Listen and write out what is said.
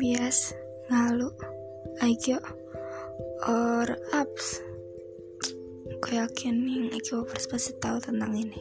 bias, ngalu, IQ or apps. Gue yakin yang IQ pasti tahu tentang ini.